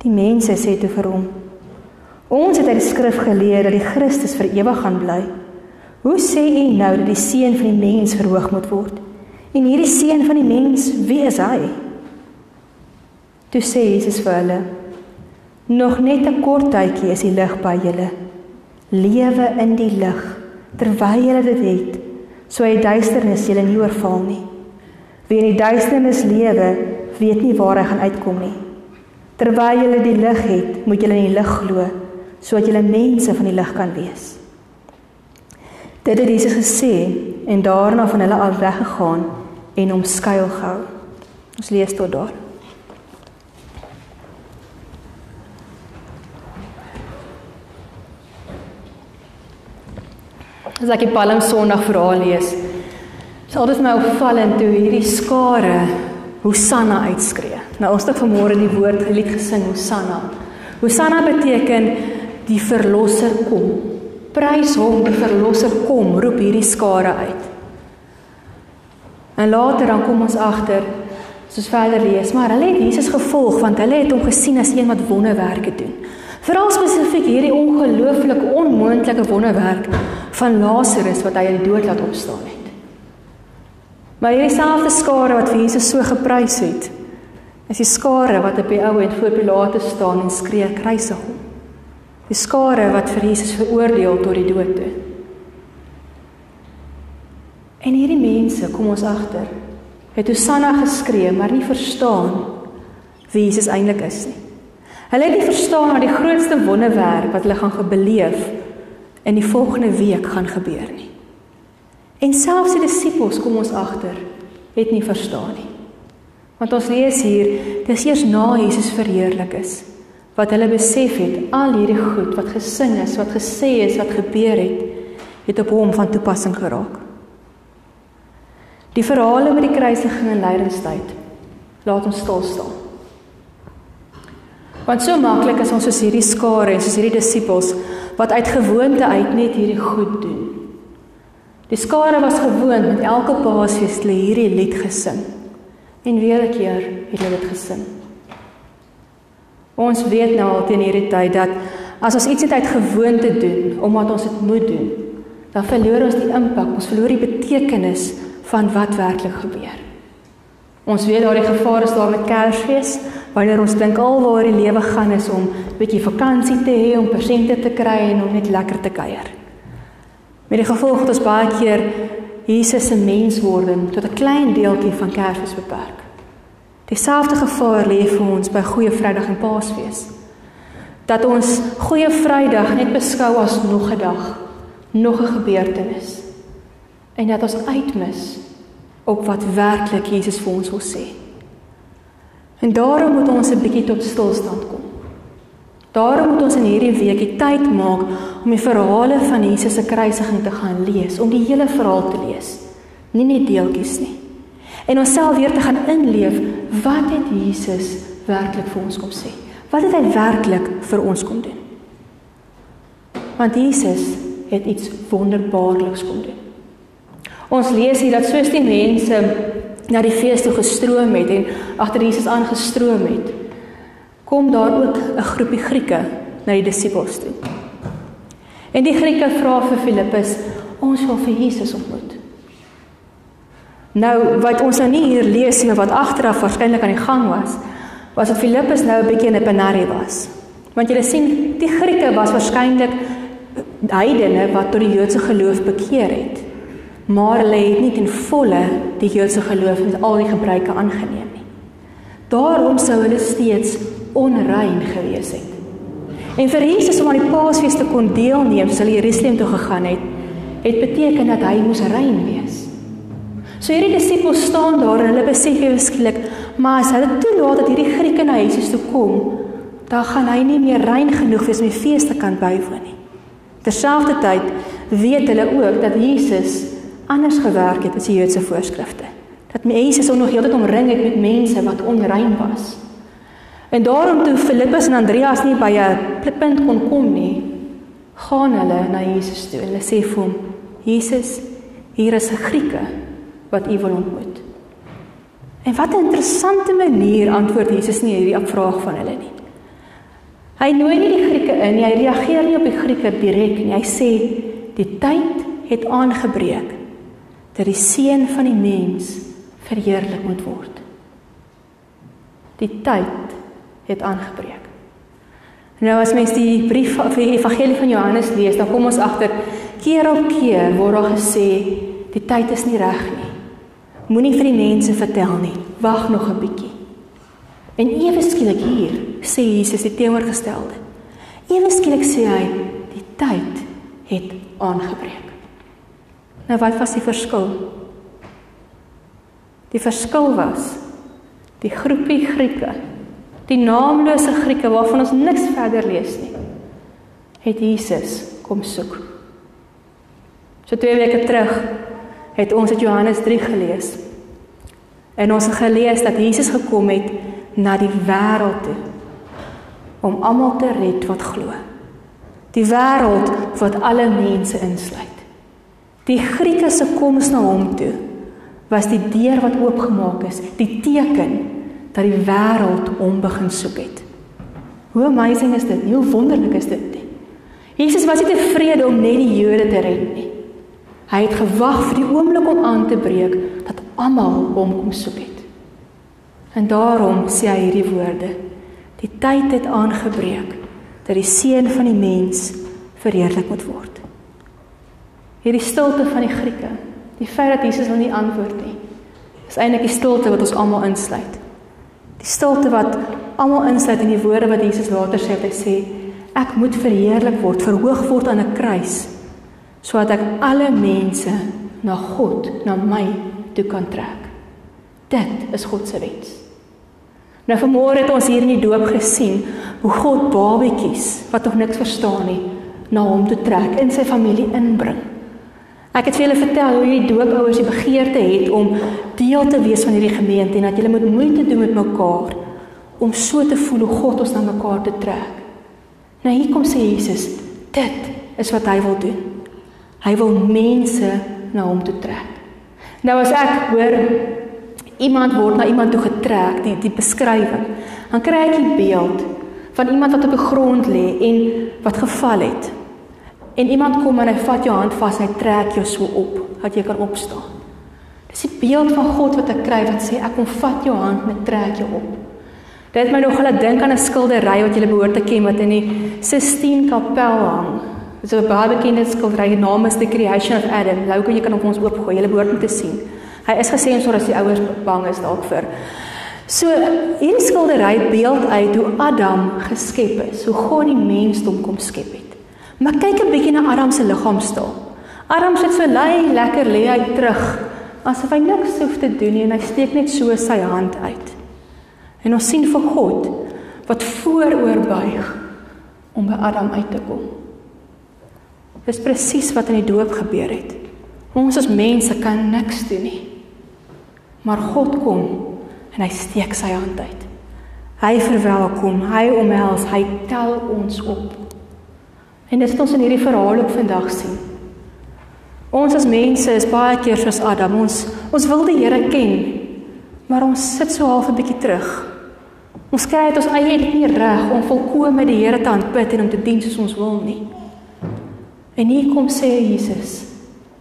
Die mense sê toe vir hom: Ons het uit die skrif geleer dat die Christus vir ewig gaan bly. Hoe sê u nou dat die seun van die mens verhoog moet word? En hierdie seun van die mens, wie is hy? Toe sê Jesus vir hulle: Nog net 'n kort tydjie is die lig by julle. Lewe in die lig terwyl julle dit het, so hy duisternis julle nie oorval nie. Wie in die duisternis lewe, weet nie waar hy gaan uitkom nie. Terwyl julle die lig het, moet julle in die lig glo, sodat julle mense van die lig kan wees. Dit het Jesus gesê en daarna van hulle al weggegaan en hom skuil gehou. Ons lees tot daar. As ek die Palm Sondag verhaal lees, dit my opvallend toe hierdie skare Hosanna uitskree. Nou ons het vanmôre die woord lied gesing Hosanna. Hosanna beteken die verlosser kom. Prys hom, die verlosser kom, roep hierdie skare uit. En later dan kom ons agter soos verder lees, maar hulle het Jesus gevolg want hulle het hom gesien as een wat wonderwerke doen. Veral spesifiek hierdie ongelooflike onmoontlike wonderwerk van Lazarus wat hy uit die dood laat opstaan het. Maar hierdie selfde skare wat vir Jesus so geprys het, is die skare wat op die ou en voor Pilatus staan en skree kruisig hom. Die skare wat vir Jesus veroordeel tot die dood toe. En hierdie mense, kom ons agter, het Hosanna geskree, maar nie verstaan wie Jesus eintlik is nie. Hulle het nie verstaan dat die grootste wonderwerk wat hulle gaan beleef in die volgende week gaan gebeur nie. En selfs die disippels kom ons agter, het nie verstaan nie. Want ons lees hier, dis eers na Jesus verheerlik is wat hulle besef het al hierdie goed wat gesing is, wat gesê is, wat gebeur het, het op hom van toepassing geraak. Die verhale oor die kruisiging en lydingstyd laat ons stil staan. Want so maklik is ons soos hierdie skare en soos hierdie disippels wat uit gewoonte uit net hierdie goed doen. Die skare was gewoond met elke Paasfees hulle hierdie lied gesing. En weer 'n keer het hulle dit gesing. Ons weet nou al teen hierdie tyd dat as ons iets net uit gewoonte doen omdat ons dit moet doen, dan verloor ons die impak, ons verloor die betekenis van wat werklik gebeur. Ons weet daar die gevaar is daar met Kersfees, wanneer ons dink alwaar die lewe gaan is om 'n bietjie vakansie te hê, om persente te kry en om net lekker te kuier. Met die gevolg dat ons baie keer Jesus se menswording tot 'n klein deeltjie van Kersfees beperk. Dieselfde gevaar lê vir ons by Goeie Vrydag en Paasfees. Dat ons Goeie Vrydag net beskou as nog 'n dag, nog 'n gebeurtenis en dat ons uitmis op wat werklik Jesus vir ons wil sê. En daarom moet ons 'n bietjie tot stilstand kom. Daarom moet ons in hierdie week die tyd maak om die verhale van Jesus se kruisiging te gaan lees, om die hele verhaal te lees, nie net deeltjies nie. En onsself weer te gaan inleef, wat het Jesus werklik vir ons kom sê? Wat het hy werklik vir ons kom doen? Want Jesus het iets wonderbaarliks kom doen. Ons lees hier dat soos die mense na die fees toe gestroom het en agter Jesus aangestroom het, kom daar ook 'n groepie Grieke na die disippels toe. En die Grieke vra vir Filippus, "Ons wil vir Jesus ontmoet." Nou wat ons nou nie hier lees nie, wat agteraf waarskynlik aan die gang was, was dat Filippus nou 'n bietjie in 'n penarie was. Want jy sien, die Grieke was waarskynlik heidene wat tot die Joodse geloof bekeer het maar hulle het nie ten volle die Joodse geloof met al die gebruike aangeneem nie. Daarom sou hulle steeds onrein gewees het. En vir Jesus om aan die Paasfees te kon deelneem, sou hy Jerusalem toe gegaan het, het beteken dat hy moes rein wees. So hierdie disippels staan daar en hulle besef ewesklik, maar as hulle toelaat dat hierdie Grieke na Jesus toe kom, dan gaan hy nie meer rein genoeg wees om die fees te kan bywoon nie. Terselfdertyd weet hulle ook dat Jesus anders gewerk het as die Joodse voorskrifte. Dat mense so nog heeltyd omring het met mense wat onrein was. En daarom toe Filippus en Andreas nie by 'n punt kon kom nie, gaan hulle na Jesus toe en hulle sê vir hom: "Jesus, hier is 'n Grieke wat u wil ontmoet." En wat 'n interessante manier antwoord Jesus nie hierdie vraag van hulle nie. Hy nooi nie die Grieke in nie, hy reageer nie op die Grieke direk nie. Hy sê: "Die tyd het aangebreek dat die seun van die mens verheerlik moet word. Die tyd het aangebreek. Nou as mens die brief van die evangelie van Johannes lees, dan kom ons agter keer op keer word daar gesê die tyd is nie reg nie. Moenie vir die mense vertel nie. Wag nog 'n bietjie. En ewe skielik hier sê Jesus die teenoorgestelde. Ewe skielik sê hy die tyd het aangebreek. Nou wat was die verskil? Die verskil was die groepie Grieke, die naamlose Grieke waarvan ons niks verder lees nie, het Jesus kom soek. So twee weke terug het ons uit Johannes 3 gelees. En ons het gelees dat Jesus gekom het na die wêreld toe om almal te red wat glo. Die wêreld wat alle mense insluit. Die Grieke se koms na hom toe was die deur wat oopgemaak is, die teken dat die wêreld hom begin soek het. Hoe amazing is dit? Hoe wonderlik is dit? Jesus was nie tevrede om net die Jode te red nie. Hy het gewag vir die oomblik om aan te breek dat almal hom kom soek het. En daarom sê hy hierdie woorde: Die tyd het aangebreek dat die seun van die mens verheerlik moet word. Hierdie stilte van die Grieke, die feit dat Jesus hulle nie antwoord nie, is eintlik die stilte wat ons almal insluit. Die stilte wat almal insluit in die woorde wat Jesus later sê, hy sê: Ek moet verheerlik word, verhoog word aan 'n kruis sodat ek alle mense na God, na my toe kan trek. Dit is God se wens. Nou vanmôre het ons hier in die doop gesien hoe God babetjies wat nog niks verstaan nie na hom toe trek en sy familie inbring. Ek het vir julle vertel hoe hierdie doopouers die begeerte het om deel te wees van hierdie gemeente en dat julle moet moeite doen met mekaar om so te voel hoe God ons na mekaar te trek. Nou hier kom sê Jesus, dit is wat hy wil doen. Hy wil mense na hom toe trek. Nou as ek hoor iemand word na iemand toe getrek, die die beskrywing, dan kry ek 'n beeld van iemand wat op die grond lê en wat geval het. En iemand kom en hy vat jou hand vas en hy trek jou so op dat jy kan opstaan. Dis die beeld van God wat ek kry wat sê ek kom vat jou hand en trek jou op. Dit het my nog hulle dink aan 'n skildery wat jy behoort te ken wat in die Sistine Kapel hang. Dit is 'n baie bekende skildery, die naam is The Creation of Adam. Louke, jy kan op ons oopgooi. Jy behoort om te sien. Hy is sodat as die ouers bang is dalk vir. So, hierdie skildery beeld uit hoe Adam geskep is, hoe God die mensdom kom skep het. Maar kyk 'n bietjie na Adam se liggaamstaal. Adam sit so lei, lekker lê hy terug, asof hy niks hoef te doen nie en hy steek net so sy hand uit. En ons sien vir God wat vooroorbuig om by Adam uit te kom. Dis presies wat in die doop gebeur het. Ons as mense kan niks doen nie. Maar God kom en hy steek sy hand uit. Hy verwelkom, hy omhels, hy tel ons op. En dit is ons in hierdie verhaal op vandag sien. Ons as mense is baie keer soos Adam. Ons ons wil die Here ken, maar ons sit so half 'n bietjie terug. Ons kry dit ons eie nie reg om volkome die Here te aanbid en om te dien soos ons wil nie. En hier kom sê Jesus,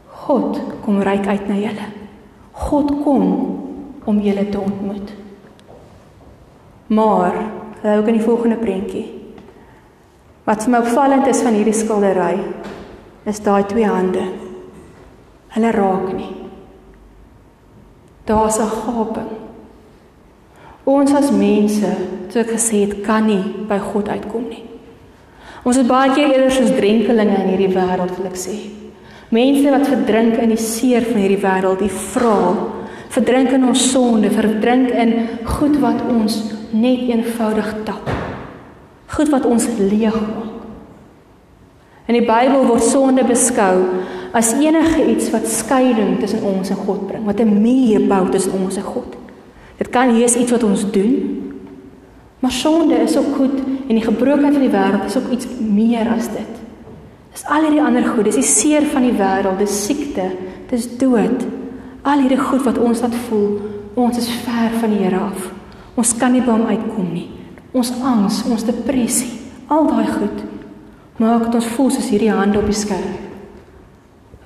God kom ryk uit na julle. God kom om julle te ontmoet. Maar, hou ook in die volgende prentjie. Wat vir my opvallend is van hierdie skildery, is daai twee hande. Hulle raak nie. Daar's 'n gaping. Ons as mense, soos ek gesê het, kan nie by God uitkom nie. Ons is baie keer eerder soos drenkelinge in hierdie wêreld, wil ek sê. Mense wat verdrink in die seer van hierdie wêreld, die vraal, verdrink in ons sonde, verdrink in goed wat ons net eenvoudig tap. Goed wat ons leeg maak. In die Bybel word sonde beskou as enige iets wat skeiding tussen ons en God bring, wat 'n muur bou tussen ons en God. Dit kan wees iets wat ons doen, Maar sonde is ook goed en die gebrokenheid van die wêreld is ook iets meer as dit. Dis al hierdie ander goed, dis die seer van die wêreld, dis siekte, dis dood. Al hierdie goed wat ons laat voel, ons is ver van die Here af. Ons kan nie by hom uitkom nie. Ons angs, ons depressie, al daai goed maak dit ons voel soos hierdie hande op die skerm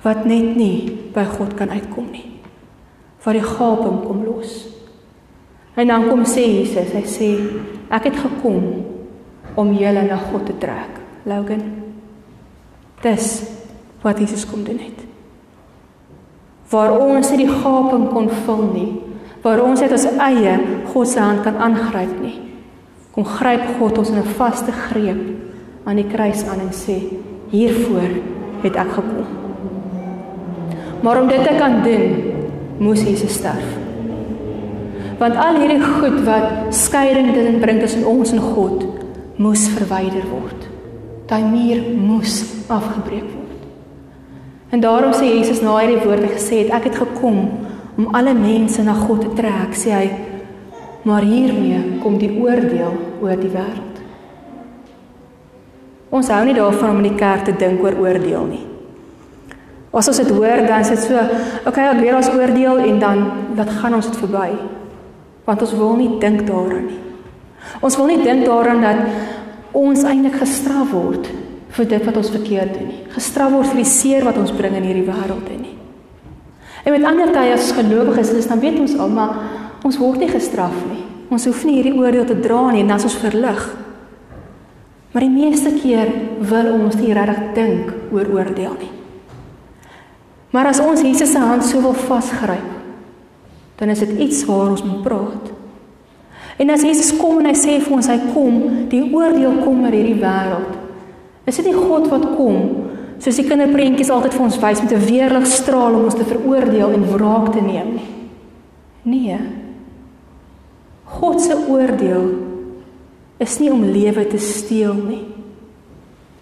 wat net nie by God kan uitkom nie. wat die gaping kom los. En dan kom sê Jesus, hy sê ek het gekom om julle na God te trek. Logan. Dis wat Jesus kom doen het. Waar ons nie die gaping kon vul nie, waar ons net ons eie God se hand kan aangryp nie. Kom gryp God ons in 'n vaste greep aan die kruis aan en sê hiervoor het ek gekom. Maar om dit te kan doen, moes Jesus sterf. Want al hierdie goed wat skeiding dit bring tussen ons en God, moes verwyder word. Daai muur moes afgebreek word. En daarom sê Jesus na hierdie woorde gesê het, ek het gekom om alle mense na God te trek, sê hy, maar hiermee kom die oordeel oor die wêreld. Ons hou nie daarvan om in die kerk te dink oor oordeel nie. As ons dit hoor, dan is dit so, okay, ek weet ons oordeel en dan wat gaan ons dit verby? Want ons wil nie dink daaraan nie. Ons wil nie dink daaraan dat ons eintlik gestraf word vir dit wat ons verkeerd doen nie. Gestraf word vir die seer wat ons bring in hierdie wêreld in nie. En met ander tye as gelowiges is dan weet ons al, maar ons word nie gestraf nie. Ons hoef nie hierdie oordeel te dra nie en dan is ons verlig. Maar die meeste keer wil ons nie regtig dink oor oordeel nie. Maar as ons Jesus se hand so wil vasgryp, dan is dit iets waar ons moet praat. En as Jesus kom en hy sê vir ons hy kom, die oordeel kom oor hierdie wêreld. Is dit nie God wat kom soos die kinderprentjies altyd vir ons wys met 'n weerlig straal om ons te veroordeel en wraak te neem nie? Nee. God se oordeel is nie om lewe te steel nie.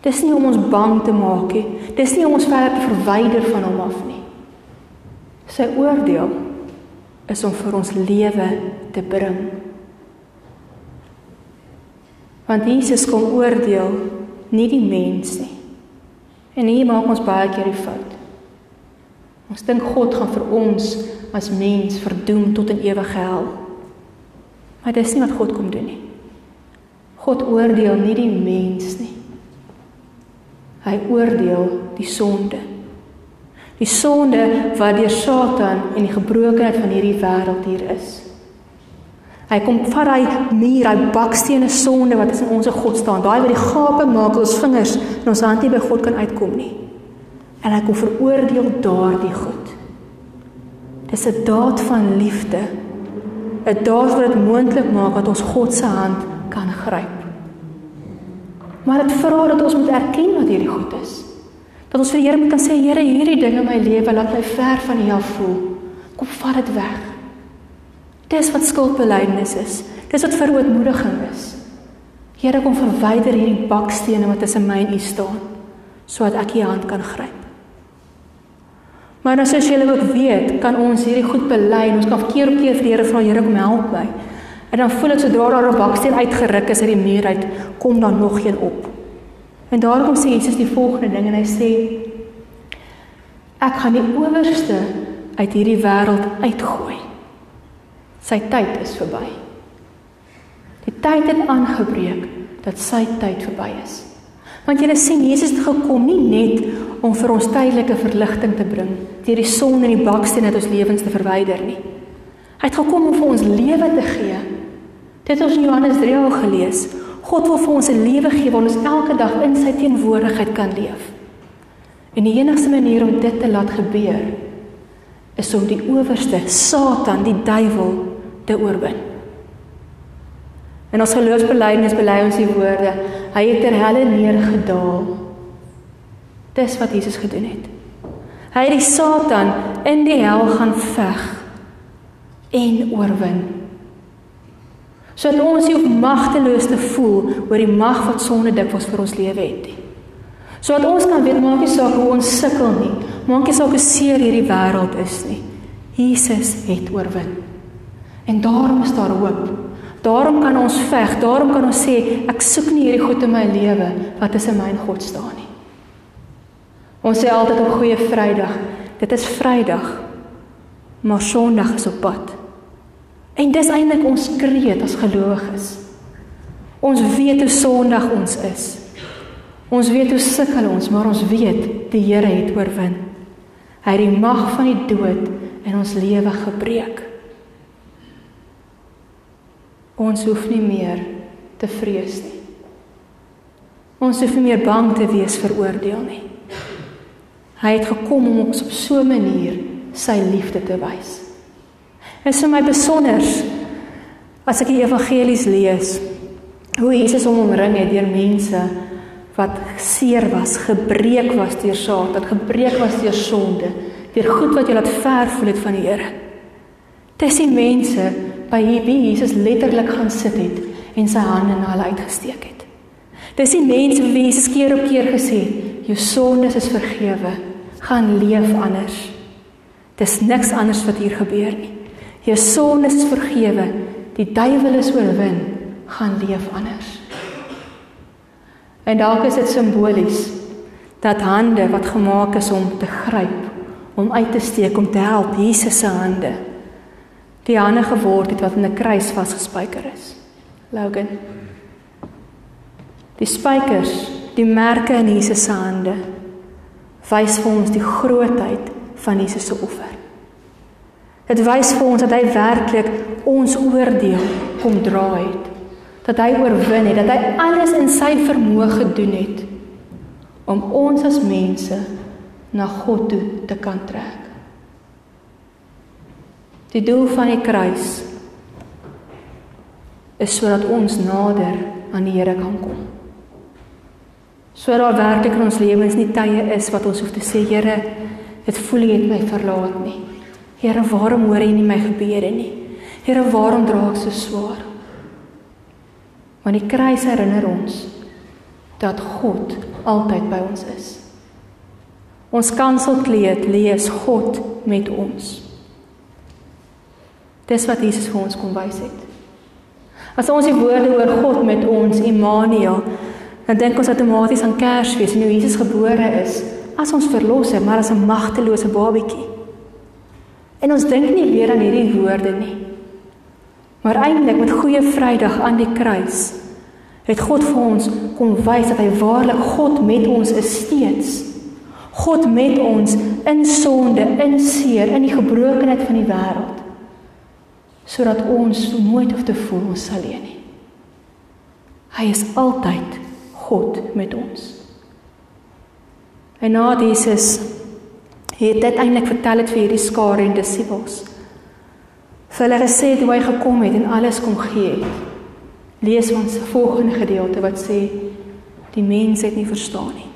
Dis nie om ons bang te maak nie. Dis nie om ons verder te verwyder van hom af nie. Sy oordeel is om vir ons lewe te bring. Want Jesus kom oordeel nie die mens nie. En hier maak ons baie keer die fout. Ons dink God gaan vir ons as mens verdoem tot in ewige hel. Maar dis nie wat God kom doen nie. God oordeel nie die mens nie. Hy oordeel die sonde. Die sonde wat deur Satan en die gebrokenheid van hierdie wêreld hier is. Hy kom vat hy muur, hy bakstene sonde wat is in ons God staan. Daai wat die gape maak ons vingers en ons hand nie by God kan uitkom nie. En hy kom veroordeel daardie goed. Dis 'n daad van liefde. 'n Daad wat dit moontlik maak dat ons God se hand kan gryp. Maar dit vra dat ons moet erken wat hierdie goed is. Dat ons vir die Here moet kan sê Here, hierdie ding in my lewe laat my ver van U af voel. Kom vat dit weg. Dis wat skuldbelydenis is. Dis wat verootmoediging is. Here, kom verwyder hierdie bakstene wat tussen my en U staan sodat ek U hand kan gryp. Maar as jy ook weet, kan ons hierdie goed bely en ons kan keer op keer vir die Here vra, Here, kom help my. En dan voel ek sodra daar 'n baksteen uitgeruk is uit die muur uit, kom daar nog een op. En daarom sê Jesus die volgende ding en hy sê ek gaan die owerste uit hierdie wêreld uitgooi. Sy tyd is verby. Die tyd het aangebreek dat sy tyd verby is. Want jy sien Jesus het gekom nie net om vir ons tydelike verligting te bring, deur die son en die baksteen uit ons lewens te verwyder nie. Hy het gekom om vir ons lewe te gee Dit ons in Johannes 3 al gelees. God wil vir ons 'n lewe gee waar ons elke dag in sy teenwoordigheid kan leef. En die enigste manier om dit te laat gebeur is om die owerste, Satan, die duiwel te oorwin. En ons geloofsbelijdenis bely ons die woorde: Hy het ter helle neergedaal. Dis wat Jesus gedoen het. Hy het die Satan in die hel gaan veg en oorwin sodat ons nie magteloos te voel oor die mag wat sonde dikwels vir ons lewe het nie. Sodat ons kan weet maak nie saak hoe ons sukkel nie, maak nie saak hoe seer hierdie wêreld is nie. Jesus het oorwin. En daarom is daar hoop. Daarom kan ons veg, daarom kan ons sê ek soek nie hierdie goed in my lewe wat tussen my en God staan nie. Ons sê altyd op goeie Vrydag, dit is Vrydag. Maar Sondag is op pad. En dis eintlik ons kreet as gelowiges. Ons weet hoe sondig ons is. Ons weet hoe sukkel ons, maar ons weet die Here het oorwin. Hy het die mag van die dood en ons lewe gebreek. Ons hoef nie meer te vrees nie. Ons hoef nie meer bang te wees vir oordeel nie. Hy het gekom om ons op so 'n manier sy liefde te wys. Dit is vir my besonder as ek die evangelies lees hoe Jesus hom omring het deur mense wat seer was, gebreek was deur Satan, gebreek was deur sonde, deur goed wat jy laat ver voel het van die Here. Dis die mense by wie Jesus letterlik gaan sit het en sy hande na hulle uitgesteek het. Dis die mense wie Jesus keer op keer gesê het, jou sondes is vergewe, gaan leef anders. Dis niks anders wat hier gebeur nie. Jou sondes is vergewe, die duiwel is oorwin, gaan leef anders. En dalk is dit simbolies dat hande wat gemaak is om te gryp, om uit te steek, om te help, Jesus se hande. Die hande geword het wat in 'n kruis vasgespijker is. Logan. Die spykers, die merke in Jesus se hande wys vir ons die grootheid van Jesus se offer. Dit wys vir ons dat hy werklik ons oordeel kom dra het dat hy oorwin het, dat hy alles in sy vermoë gedoen het om ons as mense na God toe te kan trek. Die doel van die kruis is sodat ons nader aan die Here kan kom. Sodat daar werklik in ons lewens nie tye is wat ons hoef te sê Here, dit voel jy het my verlaat nie. Here, waarom hoor jy nie my gebede nie? Here, waarom dra ek so swaar? Want die kruis herinner ons dat God altyd by ons is. Ons kanselkleed lees God met ons. Dis wat Jesus vir ons kom wys het. As ons die woorde oor God met ons, Immanuel, dan dink ons outomaties aan Kersfees en hoe Jesus gebore is as ons verlosser, maar as 'n magtelose babatjie. En ons dink nie weer aan hierdie woorde nie. Maar eintlik met Goeie Vrydag aan die kruis het God vir ons kom wys dat hy waarlik God met ons is steeds. God met ons in sonde, in seer, in die gebrokenheid van die wêreld. Sodat ons nooit hoef te voel ons alleen nie. Hy is altyd God met ons. En na Jesus het dit eintlik vertel het vir hierdie skare en disippels vir hulle gesê hoe hy gekom het en alles kom gee het. Lees ons volgende gedeelte wat sê die mense het nie verstaan nie.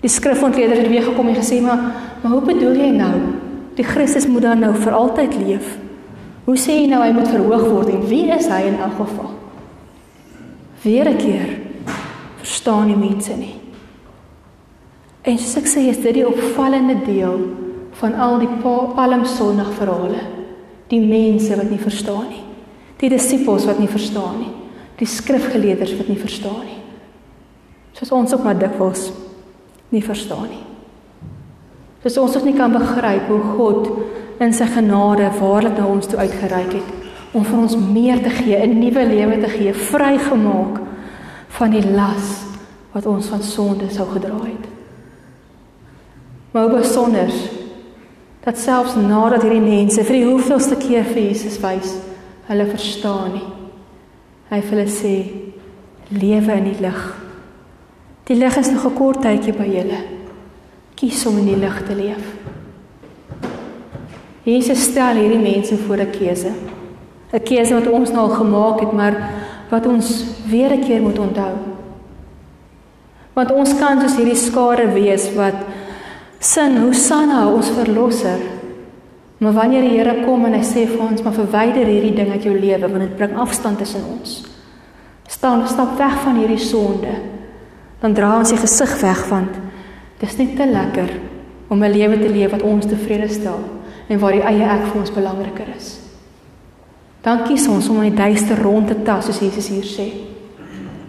Die skrifontleder het weer gekom en gesê maar maar hoe bedoel jy nou? Die Christus moet dan nou vir altyd leef. Hoe sê jy nou hy moet verhoog word en wie is hy in elk geval? Weer 'n keer verstaan die mense nie. En soos ek sê, is dit die opvallende deel van al die Palm Sondag verhale die mense wat nie verstaan nie. Die disippels wat nie verstaan nie. Die skrifgeleerders wat nie verstaan nie. Soos ons ook maar dikwels nie verstaan nie. Soos ons ook nie kan begryp hoe God in sy genade waarlik na ons toe uitgereik het om vir ons meer te gee, 'n nuwe lewe te gee, vrygemaak van die las wat ons van sonde sou gedra het. Maar besonder dat selfs nadat hierdie mense vir die hoeveelste keer vir Jesus wys, hulle verstaan nie. Hy vir hulle sê lewe in die lig. Die lig is nog 'n kort tydjie by julle. Kies om in die lig te leef. Jesus stel hierdie mense voor 'n keuse. 'n Keuse wat ons nou al gemaak het, maar wat ons weer 'n keer moet onthou. Want ons kan soos hierdie skare wees wat sing Hosanna ons verlosser. Maar wanneer die Here kom en hy sê vir ons, maar verwyder hierdie ding uit jou lewe want dit bring afstand tussen ons. Staan, stap weg van hierdie sonde. Dan dra ons die gesig weg want dit is net te lekker om 'n lewe te leef wat ons tevrede stel en waar die eie ek vir ons belangriker is. Dan kies ons om in die duister rond te tas soos Jesus hier sê.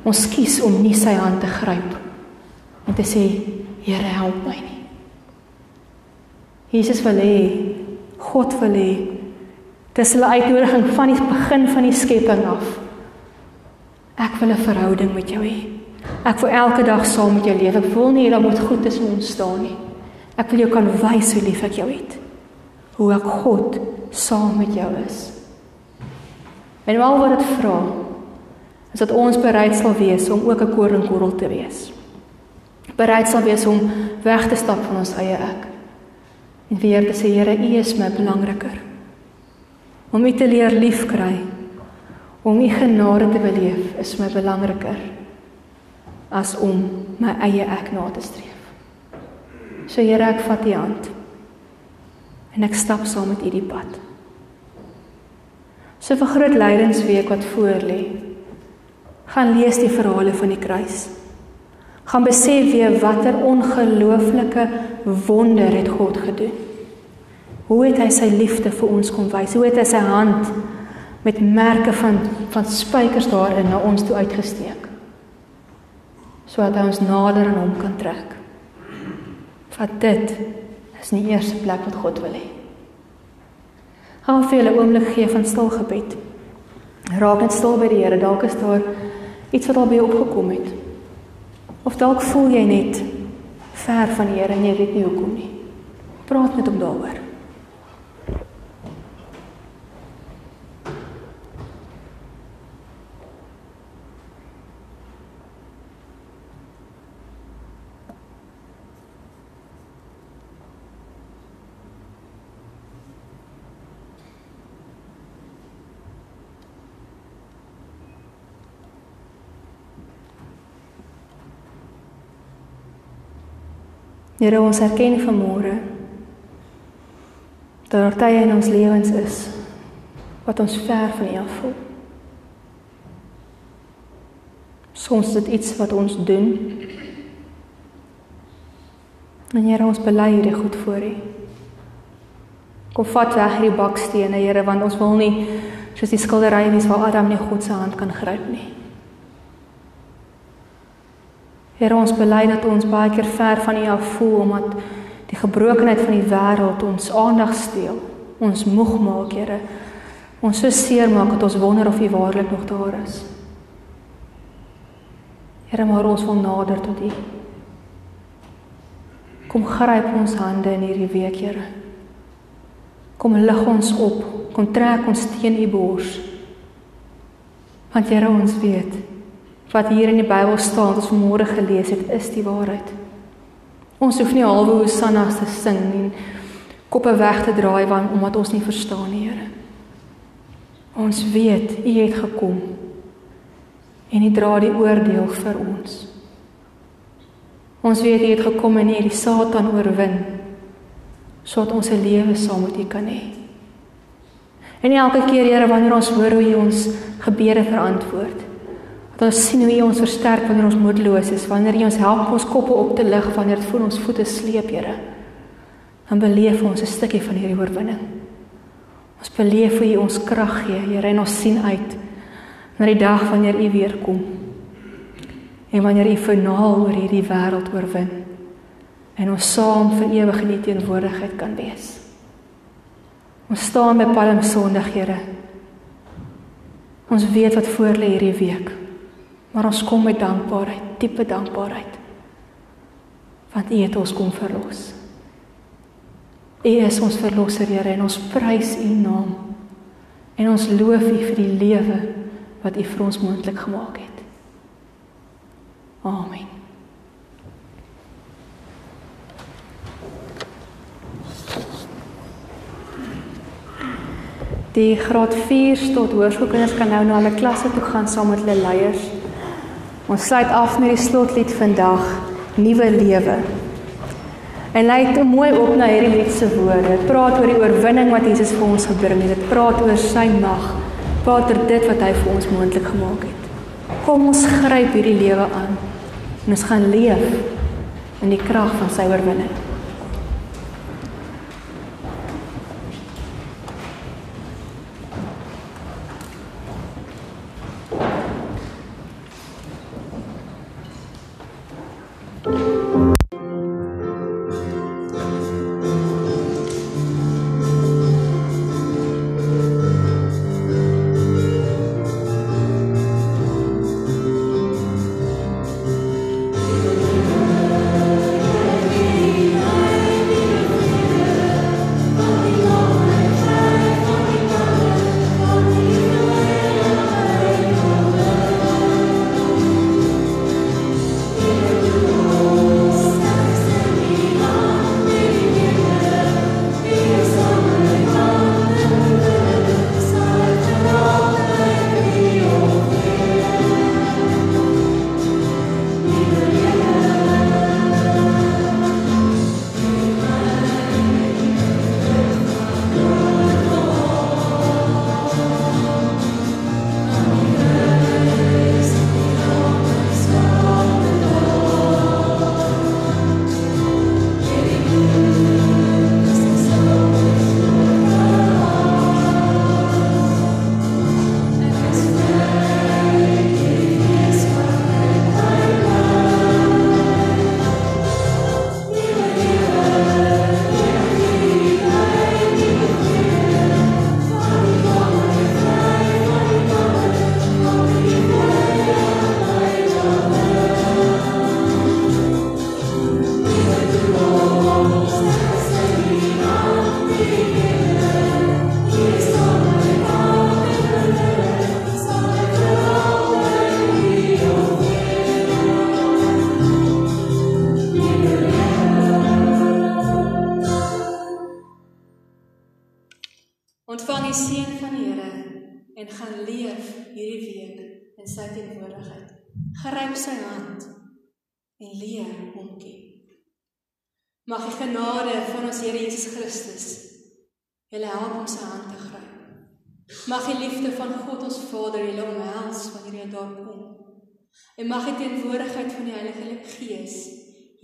Ons kies om nie sy hand te gryp en te sê Here help my nie. Jesus wil hê God wil hê dis hulle uitnodiging van die begin van die skepping af. Ek wil 'n verhouding met jou hê. Ek wil elke dag saam met jou leef. Ek wil nie dat moet goed tussen ons staan nie. Ek wil jou kan wys hoe lief ek jou het. Hoe ek God saam met jou is. En al wat dit vra is dat ons bereid sal wees om ook 'n koringkorrel te wees. Bereid sal wees om weg te stap van ons eie ek. En weer te sê Here, U is my belangriker. Om U te leer liefkry, om U genade te beleef is my belangriker as om my eie ek na te streef. So Here, ek vat U hand en ek stap saam met U die pad. So vir groot lydensweek wat voor lê. Gaan lees die verhale van die kruis. Gaan besef weer watter ongelooflike wonder het God gedoen. Hoe het hy sy liefde vir ons kom wys? Hoe het hy sy hand met merke van van spykers daarin na ons toe uitgesteek? Sodat hy ons nader aan hom kan trek. Vat dit is nie eers 'n plek wat God wil hê. Gaan vir julle oomblik gee van stil gebed. Raak net stil by die Here. Dalk is daar iets wat al by jou opgekom het. Of dalk voel jy net ver van die Here en jy weet nie hoekom nie. Praat met hom daaroor. Here ons erken vanmôre dat daar tye in ons lewens is wat ons ver van U voel. Soms is dit iets wat ons doen. En Here ons bely hierdie goed voor U. Kom vat weg hierdie bakstene Here want ons wil nie soos die skilderye wees waar Adam nie God se hand kan gryp nie. Here ons bely dat ons baie keer ver van U af voel omdat die gebrokenheid van die wêreld ons aandag steel. Ons moeg maak, Here. Ons so seer maak dat ons wonder of U waarlik nog daar is. Here, maar ons wil nader tot U. Kom gryp ons hande in hierdie week, Here. Kom lig ons op, kom trek ons teen U bors. Want Here, ons weet wat hier in die Bybel staan wat ons vanmôre gelees het, is die waarheid. Ons hoef nie halwe hosannas te sing en koppe weg te draai want omdat ons nie verstaan nie, Here. Ons weet U het gekom en U dra die oordeel vir ons. Ons weet U het gekom en U het die Satan oorwin sodat ons 'n lewe saam met U kan hê. En elke keer, Here, wanneer ons hoor hoe U ons gebede verantwoord, Dat ons sien hoe U ons versterk wanneer ons moedeloos is, wanneer U ons help om ons koppe op te lig wanneer dit voel ons voete sleep, Here. Dan beleef ons 'n stukkie van hierdie oorwinning. Ons beleef hoe U ons krag gee, Here, en ons sien uit na die dag wanneer U weer kom. En wanneer U finaal oor hierdie wêreld oorwin en ons saam vir ewig in U teenwoordigheid kan wees. Ons staan by Palm Sondag, Here. Ons weet wat voor lê hierdie week. Maar ons kom met dankbaarheid, diepe dankbaarheid. Want U het ons kom verlos. U is ons verlosser, Here, en ons prys U naam. En ons loof U vir die lewe wat U vir ons moontlik gemaak het. Amen. Die graad 4 tot hoërskoolkinders kan nou na hulle klasse toe gaan saam met hulle leiers. Ons sluit af met die slotlied vandag, Nuwe Lewe. En lei dit mooi op na hierdie lied se woorde. Dit praat oor die oorwinning wat Jesus vir ons gebring het. Dit praat oor sy mag. Oor dit wat hy vir ons moontlik gemaak het. Kom ons gryp hierdie lewe aan en ons gaan leef in die krag van sy oorwinning.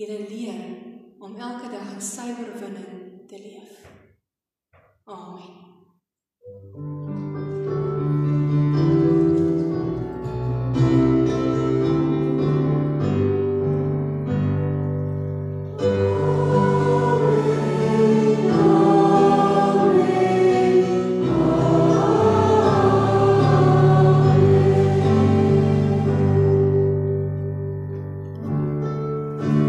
julle leer om elke dag in suiwer winning te leef. Amen.